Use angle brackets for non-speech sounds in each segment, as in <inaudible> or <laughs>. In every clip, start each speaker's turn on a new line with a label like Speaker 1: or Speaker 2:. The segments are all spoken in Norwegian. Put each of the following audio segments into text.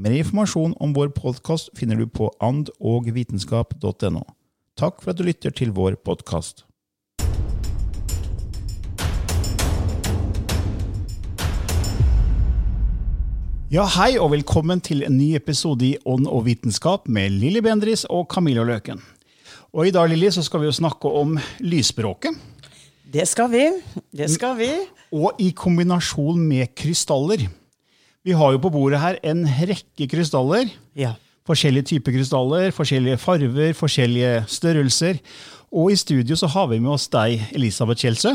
Speaker 1: Mer informasjon om vår podkast finner du på andogvitenskap.no. Takk for at du lytter til vår podkast. Ja, hei og velkommen til en ny episode i Ånd og vitenskap med Lilly Bendris og Camilla Løken. Og I dag Lilly, så skal vi jo snakke om lysspråket.
Speaker 2: Det skal vi. Det skal vi.
Speaker 1: Og i kombinasjon med krystaller. Vi har jo på bordet her en rekke krystaller.
Speaker 2: Ja.
Speaker 1: Forskjellige typer krystaller, forskjellige farver, forskjellige størrelser. Og i studio så har vi med oss deg, Elisabeth Kjelsø.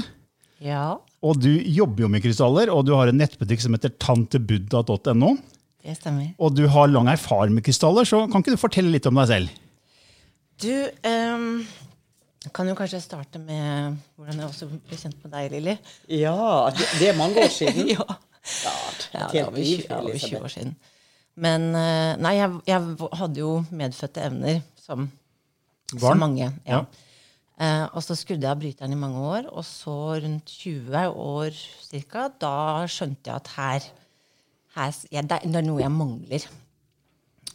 Speaker 2: ja.
Speaker 1: Og du jobber jo med krystaller, og du har en nettbutikk som heter tantebuddha.no.
Speaker 2: Det stemmer.
Speaker 1: Og du har lang erfaring med krystaller, så kan ikke du fortelle litt om deg selv?
Speaker 2: Du um, kan jo kanskje starte med hvordan jeg også ble kjent med deg, Lilly.
Speaker 3: Ja, det, det er mange år siden. <laughs>
Speaker 2: ja.
Speaker 3: Ja,
Speaker 2: ja, det var vel 20, ja, det var 20 år siden. Men eh, nei, jeg, jeg hadde jo medfødte evner, som
Speaker 1: som
Speaker 2: mange. Ja.
Speaker 1: Ja.
Speaker 2: Eh, og så skrudde jeg av bryteren i mange år, og så rundt 20 år cirka, da skjønte jeg at her, her jeg, det, er- noe jeg mangler.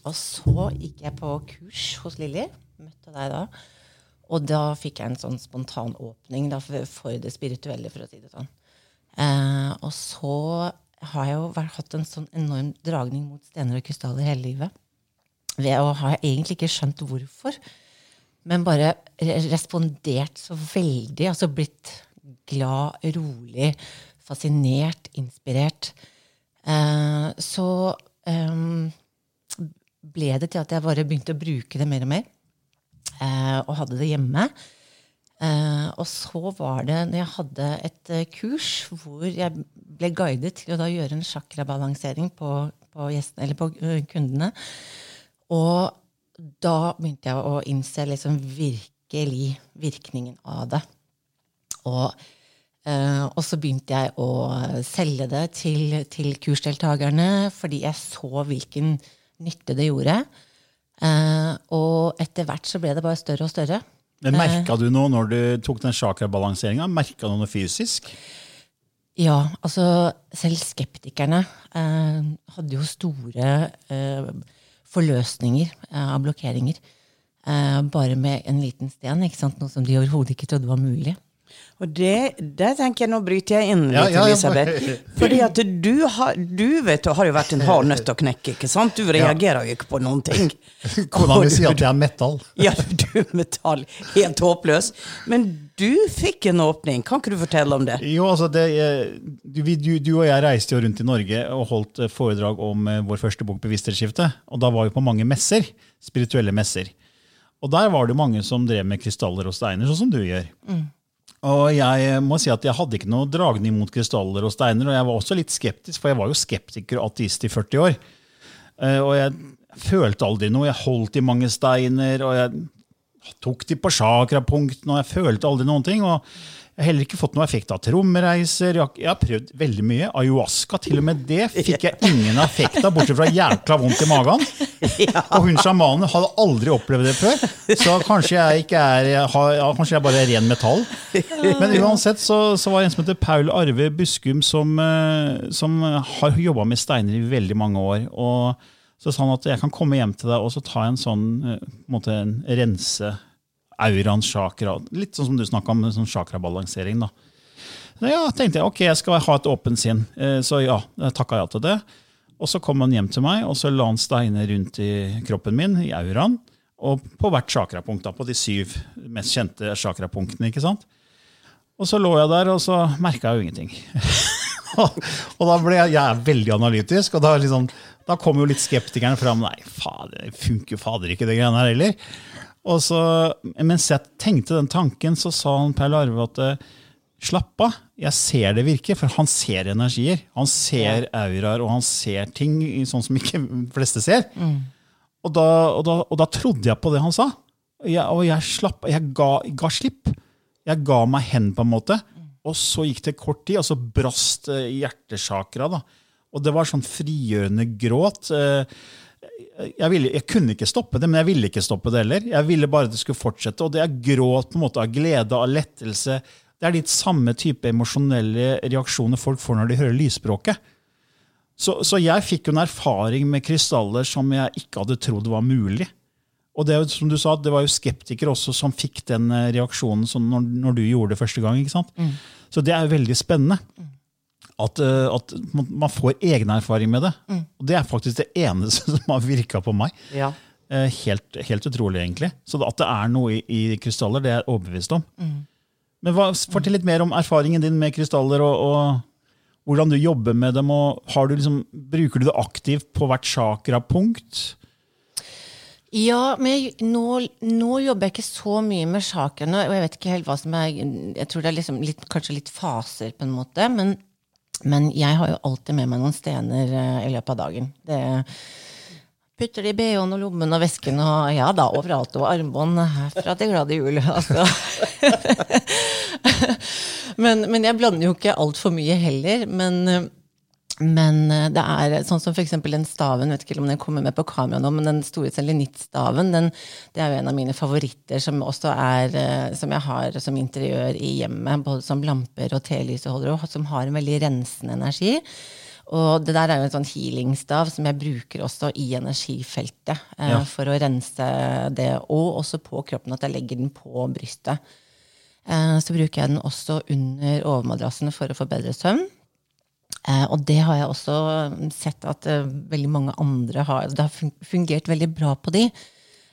Speaker 2: Og så gikk jeg på kurs hos Lilly, møtte deg da. Og da fikk jeg en sånn spontan åpning da, for det spirituelle, for å si det sånn. Eh, og så har jeg jo hatt en sånn enorm dragning mot stener og krystaller hele livet. Ved å ha egentlig ikke skjønt hvorfor, men bare respondert så veldig. Altså blitt glad, rolig, fascinert, inspirert. Eh, så eh, ble det til at jeg bare begynte å bruke det mer og mer. Eh, og hadde det hjemme. Eh, og så var det når jeg hadde et eh, kurs hvor jeg ble guidet til å gjøre en chakrabalansering på, på, gjestene, på eh, kundene. Og da begynte jeg å innse liksom virkelig virkningen av det. Og, og så begynte jeg å selge det til, til kursdeltakerne fordi jeg så hvilken nytte det gjorde. Og etter hvert så ble det bare større og større.
Speaker 1: Men Merka du noe når du tok den chakrabalanseringa? Merka du noe fysisk?
Speaker 2: Ja, altså selv skeptikerne eh, hadde jo store eh, forløsninger eh, av blokkeringer. Eh, bare med en liten sten, noe som de overhodet ikke trodde var mulig.
Speaker 3: Og det, der tenker jeg, nå bryter jeg inn litt,
Speaker 1: Ja, ja.
Speaker 3: Elisabeth. <laughs> Fordi at du, har, du vet, har jo vært en hard nøtt å knekke, ikke sant? Du reagerer jo ikke på noen ting.
Speaker 1: Kona mi sier at jeg er metall. <laughs>
Speaker 3: Ja, du er metall. Helt håpløs. Men du fikk en åpning. Kan ikke du fortelle om det?
Speaker 1: Jo, altså det, eh, du, du, du og jeg reiste jo rundt i Norge og holdt eh, foredrag om eh, vår første bok, 'Bevissthetsskifte'. Og da var vi på mange messer, spirituelle messer. Og der var det mange som drev med krystaller og steiner, sånn som du gjør. Og jeg må si at jeg hadde ikke noe dragning mot krystaller og steiner, og jeg var også litt skeptisk, for jeg var jo skeptiker og ateist i 40 år. Eh, Og jeg følte aldri noe. Jeg holdt i mange steiner, og jeg tok de på chakrapunktene, og jeg følte aldri noen ting. Og Jeg har heller ikke fått noe effekt av trommereiser. Jeg har, jeg har prøvd veldig mye. Ayahuasca, til og med det fikk jeg ingen effekt av, bortsett fra jækla vondt i magen. <laughs> Og hun sjamanen hadde aldri opplevd det før. Så kanskje jeg ikke er ja, Kanskje jeg bare er ren metall. Men uansett så, så var det en som heter Paul Arve Buskum, som, eh, som har jobba med steiner i veldig mange år. og så sa han at jeg kan komme hjem til deg og så ta en sånn eh, en måte en rense auraens chakra. Litt sånn som du snakka om, sånn chakrabalansering. da. Ja, tenkte jeg ok, jeg skal ha et åpent sinn. Eh, Så ja, jeg takka ja til det. Og så kom han hjem til meg, og så la han steiner rundt i kroppen min, i auraen. Og på hvert chakrapunkt, da, på de syv mest kjente chakrapunktene. ikke sant? Og så lå jeg der, og så merka jeg jo ingenting. <laughs> og da ble jeg, jeg er veldig analytisk, og da, liksom, da kom jo litt skeptikerne fram. Nei, fader, funker fader ikke, det greiene her heller. Og så, mens jeg tenkte den tanken, så sa han Per Larve at eh, slapp av, jeg ser det virke. For han ser energier. Han ser auraer, og han ser ting sånn som ikke <laughs> de fleste ser. Og, da, og, da, og da trodde jeg på det han sa. Jeg, og jeg, slapp, jeg ga, ga slipp. Jeg ga meg hen, på en måte. Og så gikk det kort tid, og så brast eh, hjertesakra. da. Og det var sånn frigjørende gråt. Eh, Jeg, ville, jeg kunne ikke stoppe det, men jeg ville ikke stoppe det heller. Jeg ville bare at det skulle fortsette. Og det er gråt på en måte av glede, av lettelse. Det er litt samme type emosjonelle reaksjoner folk får når de hører lysspråket. Så, så jeg fikk jo en erfaring med krystaller som jeg ikke hadde trodd var mulig. Og det, som du sa, det var jo skeptikere også som fikk den eh, reaksjonen når, når du gjorde det første gang. ikke sant? Så det er jo veldig spennende. At, eh, at man får egen erfaring med det. Og det er faktisk det eneste <laughs> som har virka på meg.
Speaker 3: Ja.
Speaker 1: Eh, Helt, helt utrolig, egentlig. Så at det er noe i, i krystaller, det er jeg overbevist om. Men hva, Fortell litt mer om erfaringen din med krystaller, og, og hvordan du jobber med dem. og har du liksom, Bruker du det aktivt på hvert chakrapunkt?
Speaker 2: Ja, men jeg, nå, nå jobber jeg ikke så mye med sakene, og jeg vet ikke helt hva som er Jeg tror det er liksom litt, kanskje litt faser, på en måte, men, men jeg har jo alltid med meg noen stener eh, i løpet av dagen. Det putter det i BH-en og lommen og vesken og ja da, overalt. Og armbånd herfra til glade jul. <laughs> Altså. men, men jeg blander jo ikke altfor mye heller. Men, men det er sånn som f.eks. den staven, vet ikke om den kommer med på kamera nå, men den store selenittstaven, den, det er jo en av mine favoritter, som også er eh, som jeg har som interiør i hjemmet, både som lamper og telysholdere, som har en veldig rensende energi. Og det der er jo en sånn healingstav som jeg bruker også i energifeltet. Eh,
Speaker 1: Ja.
Speaker 2: For å rense det, og også på kroppen, at jeg legger den på brystet. Eh, så bruker jeg den også under overmadrassen for å få bedre søvn. Eh, og det har jeg også sett at eh, veldig mange andre har. Det har fungert veldig bra på de.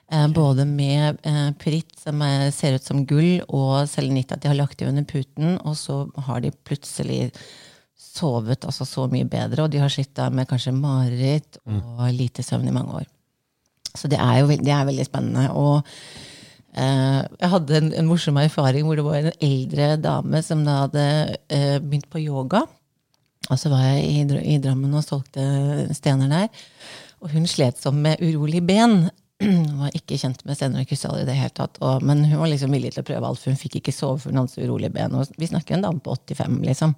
Speaker 2: Eh, både med pyritt, som er, ser ut som gull, og selenitt, at de har lagt det under puten, og så har de plutselig sovet altså så mye bedre, og de har slitt med kanskje mareritt og lite søvn i mange år. Så det er jo det er veldig spennende. Og eh, jeg hadde en, en morsom erfaring hvor det var en eldre dame som da hadde eh, begynt på yoga. Og så var jeg i, i Drammen og solgte stener der. Og hun slet sånn med urolig ben. <clears throat> Hun var ikke kjent med stener og krystaller i det hele tatt. Og, men hun var liksom villig til å prøve alt, for hun fikk ikke sove for hadde så urolig ben. Og vi snakker en dame på 85, liksom.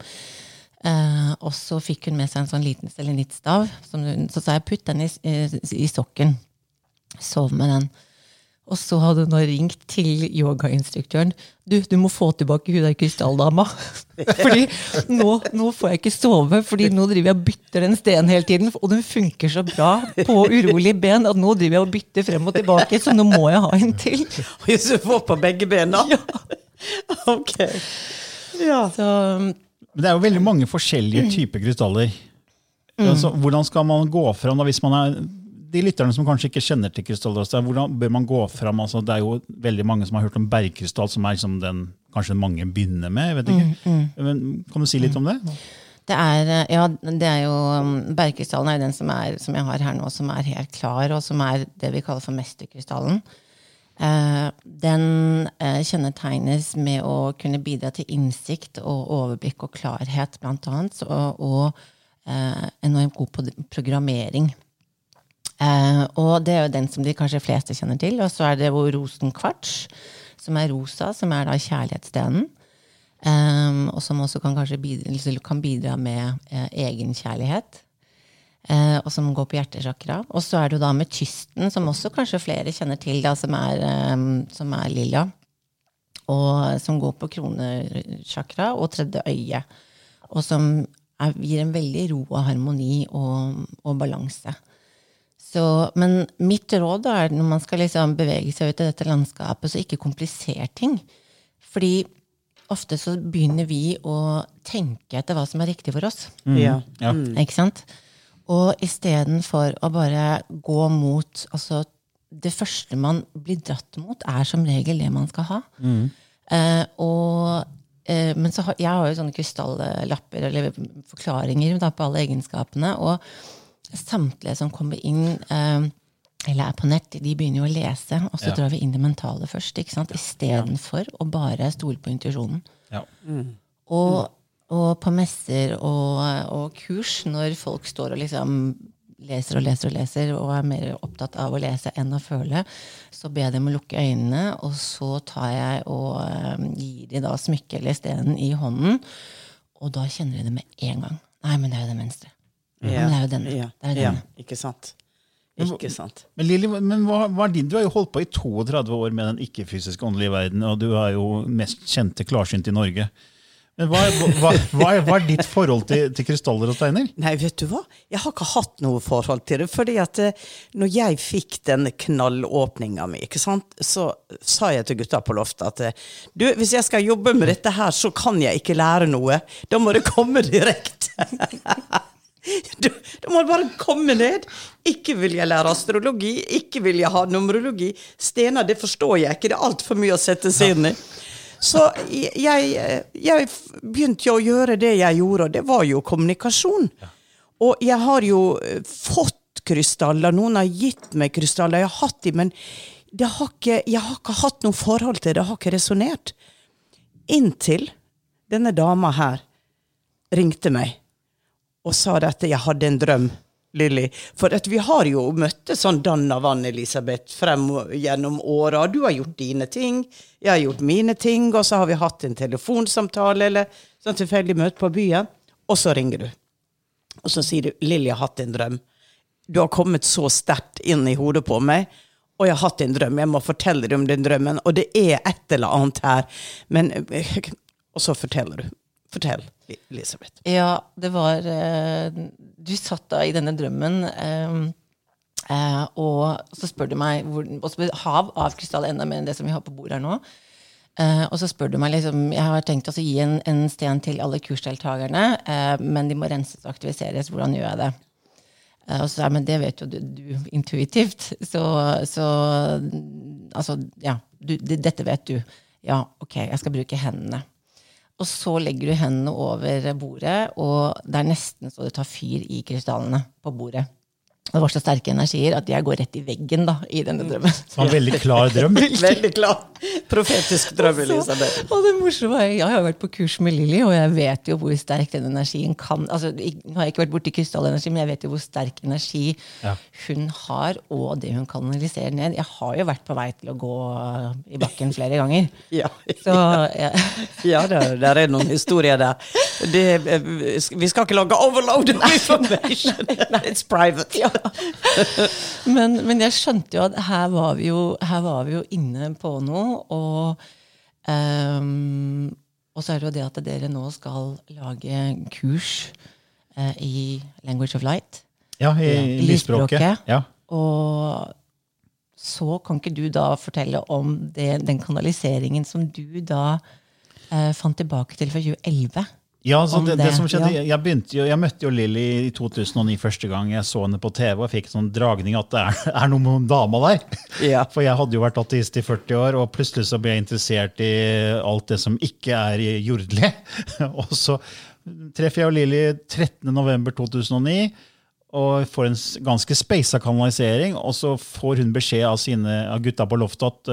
Speaker 2: Eh, og så fikk hun med seg en sånn liten selenittstav. som Så sa jeg putt den i, i, i sokken. Sov med den. Og så hadde hun ringt til yogainstruktøren. Du, du må få tilbake hun der krystalldama. <laughs> Fordi nå, nå får jeg ikke sove, fordi nå driver jeg og bytter den stenen hele tiden. Og den funker så bra på urolige ben at nå driver jeg og bytter frem og tilbake, så nå må jeg ha en til. <laughs>
Speaker 3: Hvis du får på begge bena? <laughs> Ok. Ja.
Speaker 2: Så
Speaker 1: Men det er jo veldig mange forskjellige typer krystaller. Altså, hvordan skal man gå fram da, hvis man er de lytterne som kanskje ikke kjenner til krystaller, altså, hvordan bør man gå fram? Altså, det er jo veldig mange som har hørt om bergkrystall, som er liksom den kanskje mange begynner med. Jeg vet ikke. Men, kan du si litt om det?
Speaker 2: Det er, eh, ja, det er jo um, Bergkrystallen er jo den som, er, som jeg har her nå, som er helt klar, og som er det vi kaller for mesterkrystallen. Eh, den eh, kjennetegnes med å kunne bidra til innsikt og overblikk og klarhet, blant annet, og, og eh, enormt god på programmering. Eh, og det er jo den som de kanskje fleste kjenner til. Og så er det jo rosenkvarts, som er rosa, som er da kjærlighetsstenen. Eh, og som også kan bidra, kan bidra med eh, egenkjærlighet. Eh, og som går på hjertesjakra. Og så er det jo da kysten, som også kanskje flere kjenner til, da, som er, eh, som er lilla. Og som går på kronesjakra og tredje øye. Og som er, gir en veldig ro og harmoni og, og balanse. Så, men mitt råd er når man skal liksom bevege seg ut i dette landskapet, så ikke kompliser ting. Fordi ofte så begynner vi å tenke etter hva som er riktig for oss.
Speaker 3: Ja.
Speaker 1: Ja.
Speaker 2: Ikke sant? Og istedenfor å bare gå mot altså, Det første man blir dratt mot, er som regel det man skal ha. Eh, og, eh, men så har, jeg har jo sånne krystallapper eller forklaringer da, på alle egenskapene. Og samtlige som kommer inn eh, eller er på nett, de begynner jo å lese, og så
Speaker 1: Ja.
Speaker 2: drar vi inn det mentale først. ikke sant? Istedenfor å bare stole på intuisjonen.
Speaker 1: Ja.
Speaker 2: Og, og på messer og, og kurs, når folk står og liksom leser og leser og leser og er mer opptatt av å lese enn å føle, så ber jeg dem å lukke øynene, og så tar jeg og eh, gir de da smykket eller stenen i hånden, og da kjenner de det med en gang. Nei, men det er jo det venstre.
Speaker 3: Ja.
Speaker 2: Men det er jo denne.
Speaker 3: Ja.
Speaker 2: Det er denne.
Speaker 3: ja. Ikke sant. Ikke sant.
Speaker 1: Men Lili, men hva, hva er din? Du har jo holdt på i 32 år med den ikke-fysiske åndelige verden, og du er jo mest kjente klarsynt i Norge. Men hva, hva, hva, er, ditt forhold til, til krystaller og steiner?
Speaker 3: Nei, vet du hva? Jeg har ikke hatt noe forhold til det. fordi at eh, når jeg fikk den knallåpninga mi, så sa jeg til gutta på loftet at eh, du, hvis jeg skal jobbe med dette her, så kan jeg ikke lære noe. Da må det komme direkte. <laughs> <laughs> Du, du må bare komme ned. Ikke vil jeg lære astrologi, ikke vil jeg ha numerologi. Stener, det forstår jeg ikke. Det er altfor mye å sette seg inn i. Så jeg, jeg begynte jo å gjøre det jeg gjorde, og det var jo kommunikasjon. Og jeg har jo eh, fått krystaller, noen har gitt meg krystaller, jeg har hatt de, men det har ikke, jeg har ikke hatt noe forhold til det, det har ikke resonnert. Inntil denne dama her ringte meg og sa dette jeg hadde en drøm, Lilly. For vi har jo møttes sånn dann av vann, Elisabeth, frem gjennom åra. Du har gjort dine ting, jeg har gjort mine ting, og så har vi hatt en telefonsamtale eller sånn tilfeldig møte på byen. Og så ringer du. Og så sier du 'Lilly har hatt en drøm'. Du har kommet så sterkt inn i hodet på meg, og jeg har hatt en drøm. Jeg må fortelle deg om den drømmen, og det er et eller annet her. Men Og så forteller du. Fortell, Elisabeth.
Speaker 2: Ja, det var eh, Du satt da i denne drømmen, eh, eh, og så spør du meg og så Hav av krystall enda mer enn det som vi har på bordet her nå. Og så spør du meg liksom, Jeg har tenkt å gi en, en sten til alle kursdeltakerne, men de må renses og aktiviseres. Hvordan gjør jeg det? Og så men det vet jo du, du intuitivt. Så, så altså, ja, du, dette vet du. Ja, ok, jeg skal bruke hendene. Og så legger du hendene over bordet, og det er nesten så det tar fyr i krystallene på bordet. Det var så sterke energier at jeg går rett i veggen da, i denne drømmen.
Speaker 1: Det var en veldig klar drøm. <laughs>
Speaker 3: Veldig klar. Profetisk drøm, Elisabeth.
Speaker 2: Og det morsomme er, Jeg har vært på kurs med Lilly, og jeg vet jo hvor sterk den energien kan altså, Nå har jeg ikke vært borti krystallenergi, men jeg vet jo hvor sterk energi
Speaker 1: Ja.
Speaker 2: hun har, og det hun kanaliserer ned. Jeg har jo vært på vei til å gå i bakken flere ganger. <laughs>
Speaker 3: Ja.
Speaker 2: Så ja. <laughs>
Speaker 3: Ja, der, der er noen historier der. Det, eh, vi skal ikke lage overload of information. It's private.
Speaker 2: ja. <laughs> men, men jeg skjønte jo at her var vi jo, her var vi jo inne på noe, og um, og så er det jo det at dere nå skal lage kurs uh, i Language of Light.
Speaker 1: Ja, i
Speaker 2: I
Speaker 1: lysspråket. Ja.
Speaker 2: Og så kan ikke du da fortelle om det, den kanaliseringen som du da eh, fant tilbake til fra 2011?
Speaker 1: Ja, så det, det
Speaker 2: det,
Speaker 1: som skjedde,
Speaker 2: ja.
Speaker 1: jeg, begynte jo, jeg møtte jo Lilly i 2009 første gang jeg så henne på TV. og fikk sånn dragning at det er, <laughs> er noe med dama der.
Speaker 3: Ja. <laughs>
Speaker 1: For jeg hadde jo vært ateist i 40 år, og plutselig så ble jeg interessert i alt det som ikke er jordelig. <laughs> og så treffer jeg jo Lilly 13.11.2009 og får en ganske speisa kanalisering. Og så får hun beskjed av, sine, av gutta på loftet at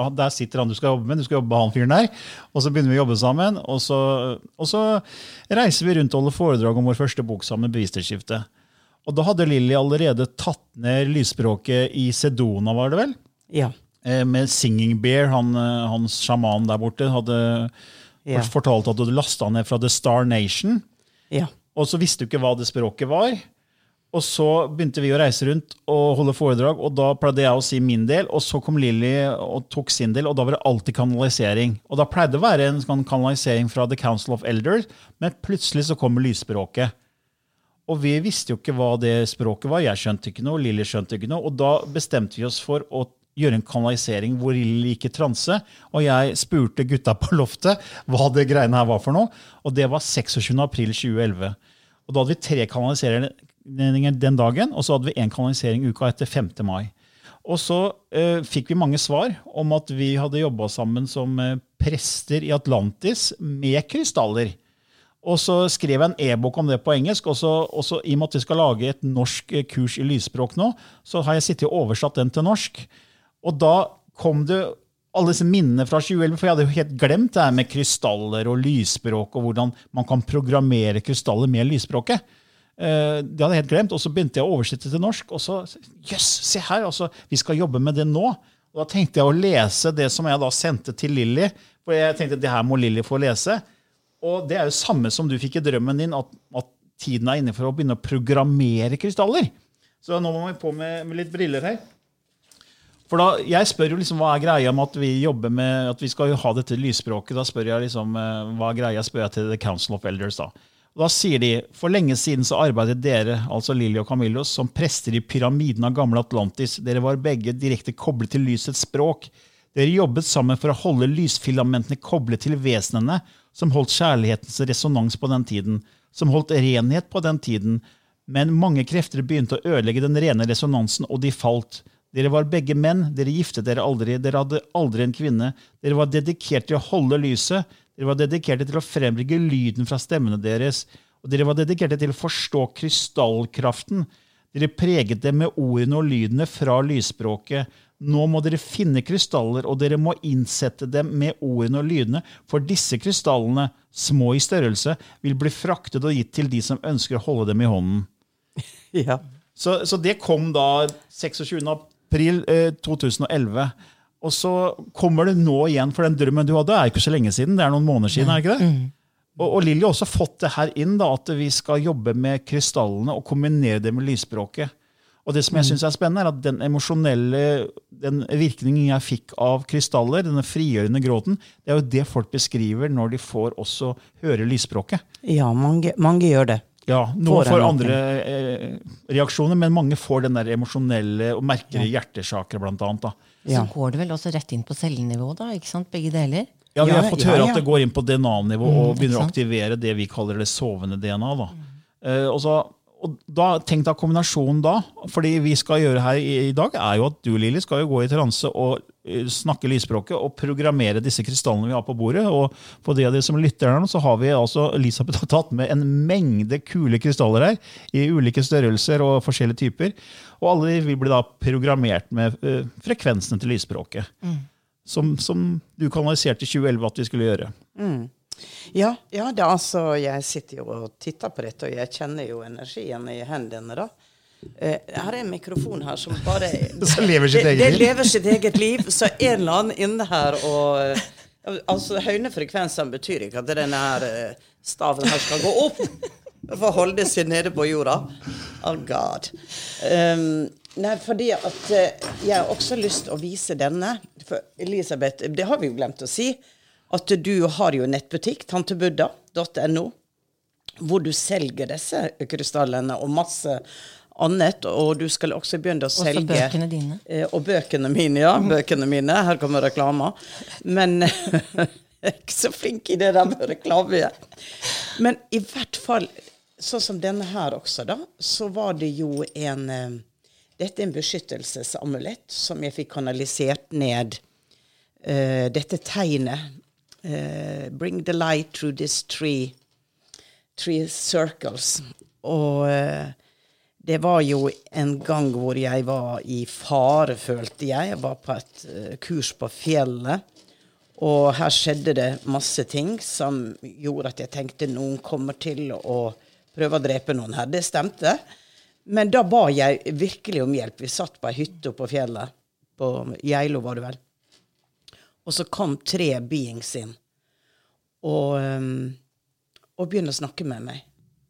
Speaker 1: ah, der sitter han du skal jobbe med. du skal jobbe med han fyren der. Og så begynner vi å jobbe sammen. Og så, og så reiser vi rundt og holder foredrag om vår første bok sammen, 'Bevissthetsskiftet'. Og da hadde Lilly allerede tatt ned lysspråket i Sedona, var det vel?
Speaker 3: Ja.
Speaker 1: Eh, med Singing Bear, han, eh, hans sjaman der borte, hadde,
Speaker 3: Ja.
Speaker 1: fortalt at du hadde lasta ned fra The Star Nation.
Speaker 3: Ja.
Speaker 1: Og så visste du ikke hva det språket var. Og så begynte vi å reise rundt og holde foredrag, og da pleide jeg å si min del. Og så kom Lilly og tok sin del, og da var det alltid kanalisering. Og da pleide det å være en sånn kanalisering fra The Council of Elders, men plutselig så kommer lysspråket. Og vi visste jo ikke hva det språket var. Jeg skjønte ikke noe, Lilly skjønte ikke noe. Og da bestemte vi oss for å gjøre en kanalisering hvor Lilly gikk i transe. Og jeg spurte gutta på loftet hva det greiene her var for noe. Og det var 26. april 2011. Og da hadde vi tre kanaliseringer den dagen, og så hadde vi én kanalisering uka etter 5. mai. Og så eh, fikk vi mange svar om at vi hadde jobba sammen som eh, prester i Atlantis med krystaller. Og så skrev jeg en e-bok om det på engelsk. og så, I og med at vi skal lage et norsk eh, kurs i lysspråk nå, så har jeg sittet og oversatt den til norsk. Og da kom det alle disse minnene fra 2011, for jeg hadde jo helt glemt det her med krystaller og lysspråk, og hvordan man kan programmere krystaller med lysspråket. Eh, Det hadde jeg helt glemt, og så begynte jeg å oversette til norsk. Og så Jøss, se her! altså, Vi skal jobbe med det nå. Og Da tenkte jeg å lese det som jeg da sendte til Lilly. For jeg tenkte det her må Lilly få lese. Og det er jo samme som du fikk i drømmen din, at, at tiden er inne for å begynne å programmere krystaller. Så nå må vi på med, med litt briller her. For da, Jeg spør jo liksom hva er greia med at vi jobber med, at vi skal jo ha dette lysspråket. Da spør jeg liksom, eh, hva er greia spør jeg til The Council of Elders. Da da sier de for lenge siden så arbeidet dere altså Lilly og Camillos, som prester i pyramiden av gamle Atlantis. Dere var begge direkte koblet til lysets språk. Dere jobbet sammen for å holde lysfilamentene koblet til vesenene som holdt kjærlighetens resonans på den tiden, som holdt renhet på den tiden. Men mange krefter begynte å ødelegge den rene resonansen, og de falt. Dere var begge menn, dere giftet dere aldri, dere hadde aldri en kvinne. Dere var dedikert til å holde lyset, dere var dedikerte til å frembringe lyden fra stemmene deres, og dere var dedikerte til å forstå krystallkraften. Dere preget dem med ordene og lydene fra lysspråket. Nå må dere finne krystaller, og dere må innsette dem med ordene og lydene, for disse krystallene, små i størrelse, vil bli fraktet og gitt til de som ønsker å holde dem i hånden. <laughs>
Speaker 3: ja.
Speaker 1: Så, så det kom da 26. april eh, 2011. Og så kommer det nå igjen, for den drømmen du hadde, Det er ikke så lenge siden. Det er noen måneder siden, er ikke det? Og, og Lilly har også fått det her inn, da, at vi skal jobbe med krystallene og kombinere det med lysspråket. Og det som jeg synes er spennende, er at den emosjonelle den virkningen jeg fikk av krystaller, denne frigjørende gråten, det er jo det folk beskriver når de får også høre lysspråket.
Speaker 3: ja mange, mange gjør det.
Speaker 1: Ja, Noen
Speaker 3: en
Speaker 1: får andre eh, reaksjoner, men mange får den der emosjonelle og merker hjertesaker, blant annet. Da.
Speaker 3: Ja.
Speaker 2: Så går det vel også rett inn på cellenivå, da? ikke sant? Begge deler?
Speaker 1: Ja, Vi har fått
Speaker 3: ja,
Speaker 1: høre
Speaker 3: ja.
Speaker 1: at det går inn på DNA-nivå og begynner å aktivere det vi kaller det sovende DNA. Da. Eh, og, så, og da, Tenk deg kombinasjonen da. fordi vi skal gjøre her i, i dag, er jo at du Lili, skal jo gå i transe og snakke lysspråket og programmere disse krystallene vi har på bordet. Og for de av dere som lytter her nå, så har vi altså Elisabeth har tatt med en mengde kule krystaller her. I ulike størrelser og forskjellige typer. Og alle de vil bli da programmert med eh, frekvensene til lysspråket. Som, som du kanaliserte i 2011 at vi skulle gjøre.
Speaker 3: Ja, ja det, altså, jeg sitter jo og titter på dette, og jeg kjenner jo energien i hendene. da. Eh, her er en mikrofon her som bare <laughs>
Speaker 1: Som lever sitt
Speaker 3: det,
Speaker 1: eget
Speaker 3: det
Speaker 1: liv.
Speaker 3: lever sitt eget liv. Så en eller annen inne her og eh, Altså, Høyne frekvenser betyr ikke at denne her eh, staven her skal gå opp. For å holde seg nede på jorda. Oh God. Um, nei, fordi at jeg har også lyst til å vise denne. For Elisabeth, det har vi jo glemt å si. At du har jo nettbutikk, tantebudda.no, hvor du selger disse krystallene og masse annet. Og du skal også begynne å
Speaker 2: Også
Speaker 3: selge
Speaker 2: bøkene dine.
Speaker 3: Eh, og bøkene mine, ja. Bøkene mine. Her kommer reklama. Men jeg <laughs> er ikke så flink i det der med reklame. Men i hvert fall, sånn som denne her også, da, så var det jo en eh, Dette er en beskyttelsesamulett som jeg fikk kanalisert ned. Uh, dette tegnet. uh, Bring the light through this tree. Three circles. Og eh, det var jo en gang hvor jeg var i fare, følte jeg. Jeg var på et eh, kurs på fjellet. Og her skjedde det masse ting som gjorde at jeg tenkte noen kommer til å prøve å drepe noen her. Det stemte. Men da ba jeg virkelig om hjelp. Vi satt på ei hytte på fjellet. På Geilo, var det vel. Og så kom tre beings inn. og, um, og begynne å snakke med meg.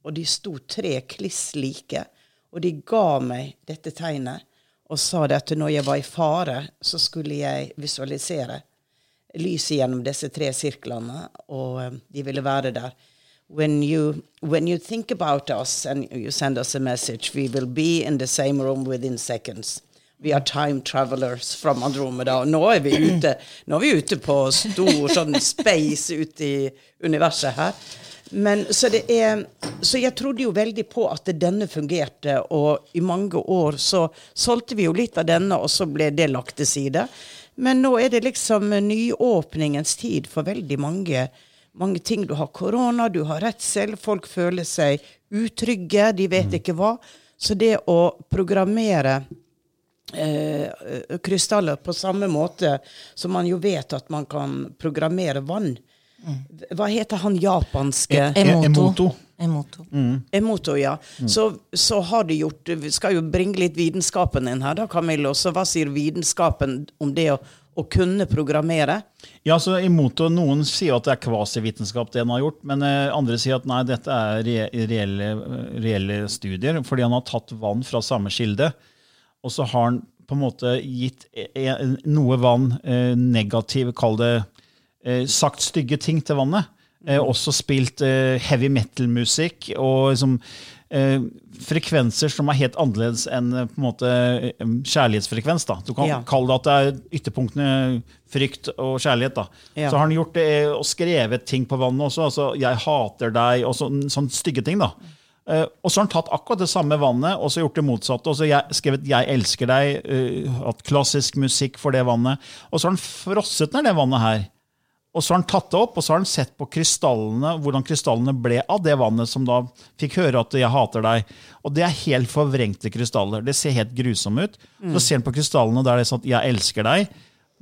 Speaker 3: Og de sto tre kliss like, og de ga meg dette tegnet og sa det at når jeg var i fare, så skulle jeg visualisere lyset gjennom disse tre sirklene, og um, de ville være der. When you, when you think about us and you send us a message, we will be in the same room within seconds. We are time travelers from Andromeda. Nå er vi ute, nå er vi ute på stor sånn space ute i universet her. Men, så, det er, så jeg trodde jo veldig på at denne fungerte, og i mange år så solgte vi jo litt av denne, og så ble det lagt til side. Men nå er det liksom nyåpningens tid for veldig mange, mange ting. Du har korona, du har redsel, folk føler seg utrygge, de vet ikke hva. Så det å programmere eh, krystaller på samme måte som man jo vet at man kan programmere vann, hva heter han japanske
Speaker 2: Emoto.
Speaker 1: Emoto.
Speaker 2: Emoto.
Speaker 3: Emoto, ja. Så, så har de gjort Vi skal jo bringe litt vitenskapen inn her, da, Camillo. Så hva sier vitenskapen om det å, å kunne programmere?
Speaker 1: Ja, så Emoto, Noen sier at det er kvasivitenskap, det han har gjort, men eh, andre sier at nei, dette er re reelle, reelle studier. Fordi han har tatt vann fra samme kilde, og så har han på en måte gitt e e noe vann eh, negativ, kall det sagt stygge ting til vannet. Eh, også spilt eh, heavy metal-musikk og liksom, eh, frekvenser som er helt annerledes enn eh, på en måte eh, kjærlighetsfrekvens. da. Du kan
Speaker 3: Ja.
Speaker 1: kalle det at det er ytterpunktene frykt og kjærlighet. da.
Speaker 3: Ja.
Speaker 1: Så har han gjort det eh, og skrevet ting på vannet også. altså 'Jeg hater deg' og sånn, sånne stygge ting. da. Eh, og så har han tatt akkurat det samme vannet og så gjort det motsatte. og så jeg, skrevet 'Jeg elsker deg', uh, hatt klassisk musikk for det vannet. Og så har han frosset ned det vannet her. Og så har han tatt det opp, og så har han sett på krystallene, hvordan krystallene ble av det vannet som da fikk høre at 'jeg hater deg'. Og det er helt forvrengte krystaller. Det ser helt grusomme ut. Så ser han på krystallene der det er sånn at 'jeg elsker deg'.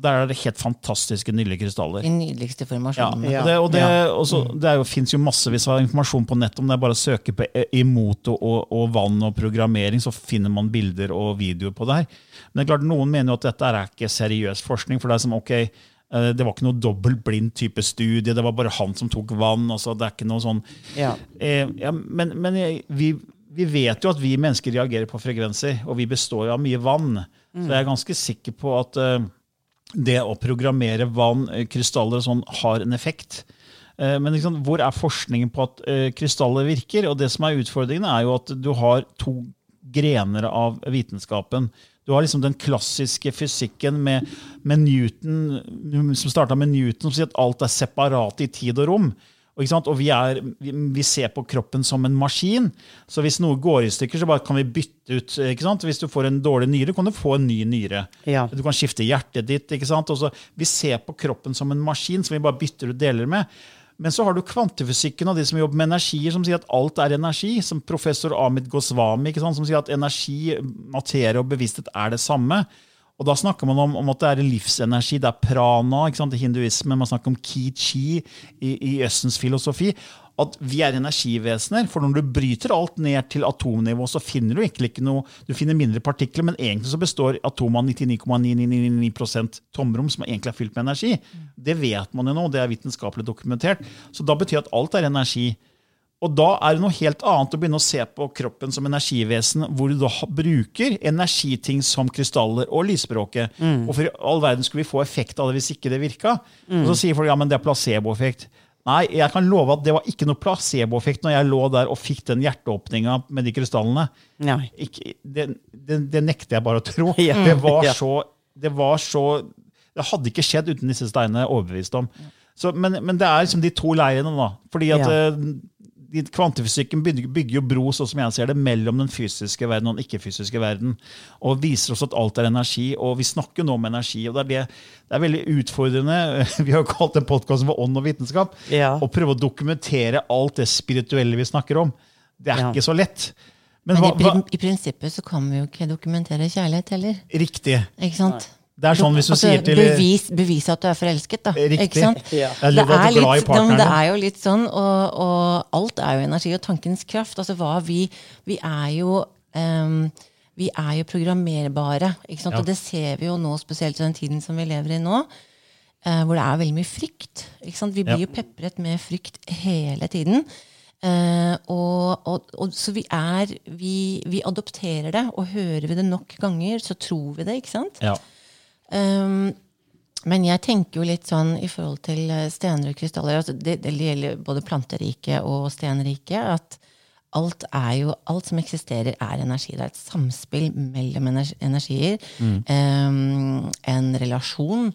Speaker 1: Der er det helt fantastiske, nydelige krystaller.
Speaker 2: De nydeligste formasjonene.
Speaker 3: Ja.
Speaker 1: og det, og det,
Speaker 3: Ja.
Speaker 1: og så- det er jo, finnes jo massevis av informasjon på nett om det er bare å søke på e- Imoto og, og vann og programmering, så finner man bilder og videoer på det her. Men det er klart, noen mener jo at dette er ikke seriøs forskning, for det er som, ok, det var ikke noe dobbelt blind type studie, det var bare han som tok vann. altså det er ikke noe sånn...
Speaker 3: Ja.
Speaker 1: Eh, ja, men men vi, vi vet jo at vi mennesker reagerer på frekvenser, og vi består av mye vann. Så jeg er ganske sikker på at eh, det å programmere vann, eh, krystaller og sånn, har en effekt. Eh, Men liksom, hvor er forskningen på at eh, krystaller virker? Og det som er utfordringen, er jo at du har to grener av vitenskapen. Du har liksom den klassiske fysikken med, med Newton, som starta med Newton, som sier at alt er separat i tid og rom. Og, og vi, er, vi, ser på kroppen som en maskin. Så hvis noe går i stykker, så bare kan vi bytte ut. Hvis du får en dårlig nyre, kan du få en ny nyre.
Speaker 3: Ja.
Speaker 1: Du kan skifte hjertet ditt. vi ser på kroppen som en maskin som vi bare bytter ut deler med. Men så har du kvantefysikken og de som jobber med energier, som sier at alt er energi. Som professor Amit Goswami, sant? som sier at energi, materie og bevissthet er det samme. Og da snakker man om, om at det er livsenergi, det er prana i hinduismen, man snakker om ki-chi i, i Østens filosofi. At vi er energivesener. For når du bryter alt ned til atomnivå, så finner du egentlig ikke noe Du finner mindre partikler, men egentlig så består atomene av 99,999 tomrom som egentlig er fylt med energi. Det vet man jo nå, det er vitenskapelig dokumentert. Så da betyr at alt er energi. Og da er det noe helt annet å begynne å se på kroppen som energivesen, hvor du da bruker energiting som krystaller og lysspråket. Og for all verden skulle vi få effekt av det hvis ikke det virka. Og så sier folk ja, men det er placeboeffekt. Nei, jeg kan love at det var ikke noe placeboeffekt når jeg lå der og fikk den hjerteåpninga med de krystallene. Ikke, det, det, det nekter jeg bare å tro. <laughs>
Speaker 3: Ja.
Speaker 1: Det, var
Speaker 3: Ja.
Speaker 1: så, det var så Det hadde ikke skjedd uten disse steinene, er overbevist om. Så, men, men det er liksom de to leirene, da. Fordi at
Speaker 3: Ja.
Speaker 1: Kvantefysikken bygger, bygger jo bro sånn som jeg ser det, mellom den fysiske verden og den ikke-fysiske verden. Og viser oss at alt er energi. Og vi snakker jo nå om energi. og Det er, det, det er veldig utfordrende. <laughs> Vi har jo kalt den podkasten for Ånd og vitenskap.
Speaker 3: Ja.
Speaker 1: Å prøve å dokumentere alt det spirituelle vi snakker om. Det er
Speaker 3: Ja.
Speaker 1: ikke så lett. Men,
Speaker 2: Men
Speaker 1: hva,
Speaker 2: i, prin- i prinsippet så kan vi jo ikke dokumentere kjærlighet heller.
Speaker 1: Riktig.
Speaker 2: Ikke sant?
Speaker 1: Det er sånn hvis du
Speaker 2: Altså,
Speaker 1: sier til
Speaker 2: bevis, bevis, at du er forelsket, da.
Speaker 1: Riktig.
Speaker 2: Ikke sant?
Speaker 3: Ja.
Speaker 2: Det er, litt, ja, det er jo litt sånn, og, og alt er jo energi og tankens kraft. Altså hva vi Vi er jo um, vi er jo programmerbare. Ikke sant?
Speaker 1: Ja.
Speaker 2: Og det ser vi jo nå, spesielt i den tiden som vi lever i nå. uh, hvor det er veldig mye frykt. Ikke sant? Vi blir
Speaker 1: Ja.
Speaker 2: jo pepret med frykt hele tiden. Uh, og, og, og, så vi er vi, vi adopterer det, og hører vi det nok ganger, så tror vi det. ikke sant?
Speaker 1: Ja.
Speaker 2: Um, men jeg tenker jo litt sånn i forhold til eh, stener og krystaller altså det, det gjelder både planteriket og stenriket. At alt er jo Alt som eksisterer, er energi. Det er et samspill mellom energier. energier. Um, en relasjon.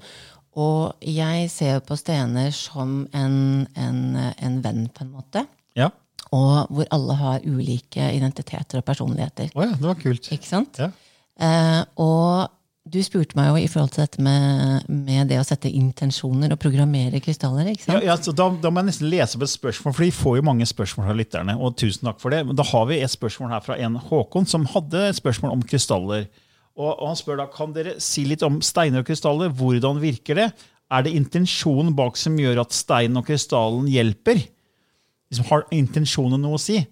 Speaker 2: Og jeg ser på stener som en, en, en venn, på en måte.
Speaker 1: ja.
Speaker 2: Og hvor alle har ulike identiteter og personligheter.
Speaker 1: Oh ja, det var kult.
Speaker 2: Ikke sant?
Speaker 1: Ja.
Speaker 2: Uh, og du spurte meg jo i forhold til dette med, med det å sette intensjoner og programmere krystaller. ikke sant?
Speaker 1: ja, ja da, da må jeg nesten lese opp et spørsmål, for de får jo mange spørsmål fra lytterne. og tusen takk for det. Men da har vi et spørsmål her fra en Håkon som hadde et spørsmål om krystaller. Og, og Han spør da, kan dere si litt om steiner og krystaller. Hvordan virker det? Er det intensjonen bak som gjør at steinen og krystallen hjelper? Liksom, har intensjonen noe å si?